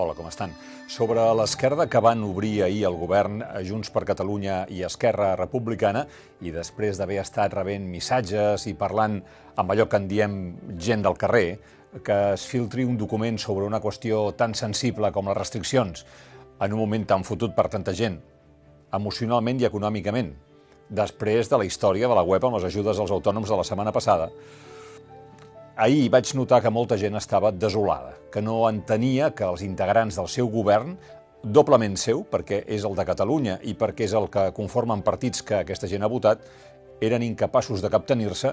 Hola, com estan? Sobre l'esquerda que van obrir ahir el govern Junts per Catalunya i Esquerra Republicana i després d'haver estat rebent missatges i parlant amb allò que en diem gent del carrer, que es filtri un document sobre una qüestió tan sensible com les restriccions en un moment tan fotut per tanta gent, emocionalment i econòmicament, després de la història de la web amb les ajudes als autònoms de la setmana passada, ahir vaig notar que molta gent estava desolada, que no entenia que els integrants del seu govern, doblement seu, perquè és el de Catalunya i perquè és el que conformen partits que aquesta gent ha votat, eren incapaços de captenir-se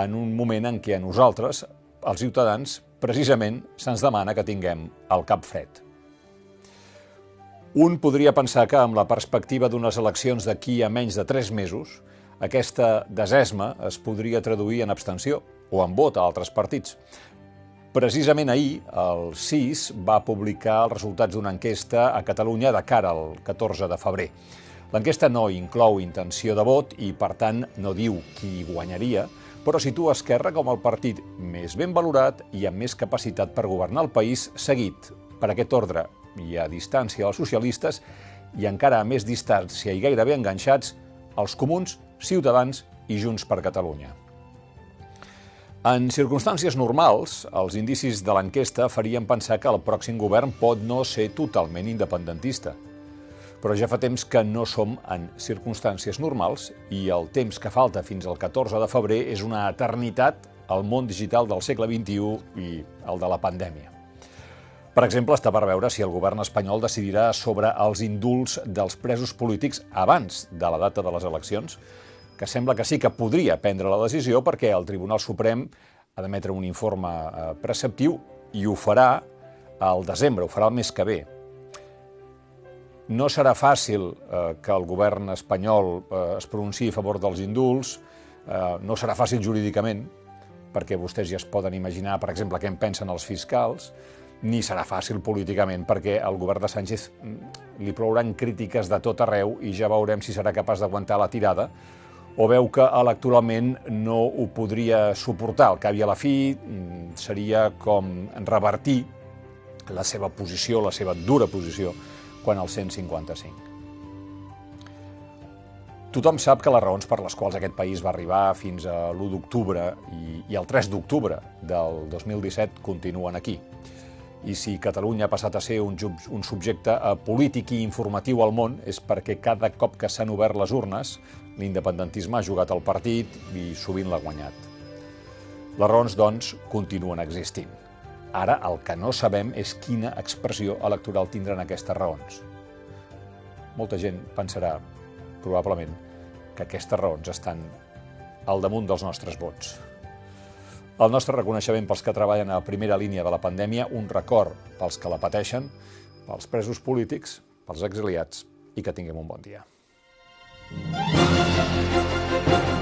en un moment en què a nosaltres, els ciutadans, precisament se'ns demana que tinguem el cap fred. Un podria pensar que amb la perspectiva d'unes eleccions d'aquí a menys de tres mesos, aquesta desesma es podria traduir en abstenció o en vot a altres partits. Precisament ahir, el CIS va publicar els resultats d'una enquesta a Catalunya de cara al 14 de febrer. L'enquesta no inclou intenció de vot i, per tant, no diu qui guanyaria, però situa Esquerra com el partit més ben valorat i amb més capacitat per governar el país, seguit per aquest ordre i a distància als socialistes i encara a més distància i gairebé enganxats els comuns, Ciutadans i Junts per Catalunya. En circumstàncies normals, els indicis de l'enquesta farien pensar que el pròxim govern pot no ser totalment independentista. Però ja fa temps que no som en circumstàncies normals i el temps que falta fins al 14 de febrer és una eternitat al món digital del segle XXI i el de la pandèmia. Per exemple, està per veure si el govern espanyol decidirà sobre els indults dels presos polítics abans de la data de les eleccions, que sembla que sí que podria prendre la decisió perquè el Tribunal Suprem ha d'emetre un informe eh, preceptiu i ho farà al desembre, ho farà el mes que ve. No serà fàcil eh, que el govern espanyol eh, es pronunciï a favor dels indults, eh, no serà fàcil jurídicament, perquè vostès ja es poden imaginar, per exemple, què en pensen els fiscals, ni serà fàcil políticament perquè el govern de Sánchez mm, li plouran crítiques de tot arreu i ja veurem si serà capaç d'aguantar la tirada o veu que electoralment no ho podria suportar. Al cap i a la fi mm, seria com revertir la seva posició, la seva dura posició, quan el 155. Tothom sap que les raons per les quals aquest país va arribar fins a l'1 d'octubre i, i el 3 d'octubre del 2017 continuen aquí i si Catalunya ha passat a ser un, un subjecte eh, polític i informatiu al món és perquè cada cop que s'han obert les urnes l'independentisme ha jugat al partit i sovint l'ha guanyat. Les raons, doncs, continuen existint. Ara el que no sabem és quina expressió electoral tindran aquestes raons. Molta gent pensarà, probablement, que aquestes raons estan al damunt dels nostres vots. El nostre reconeixement pels que treballen a primera línia de la pandèmia, un record pels que la pateixen, pels presos polítics, pels exiliats i que tinguem un bon dia. Thank you.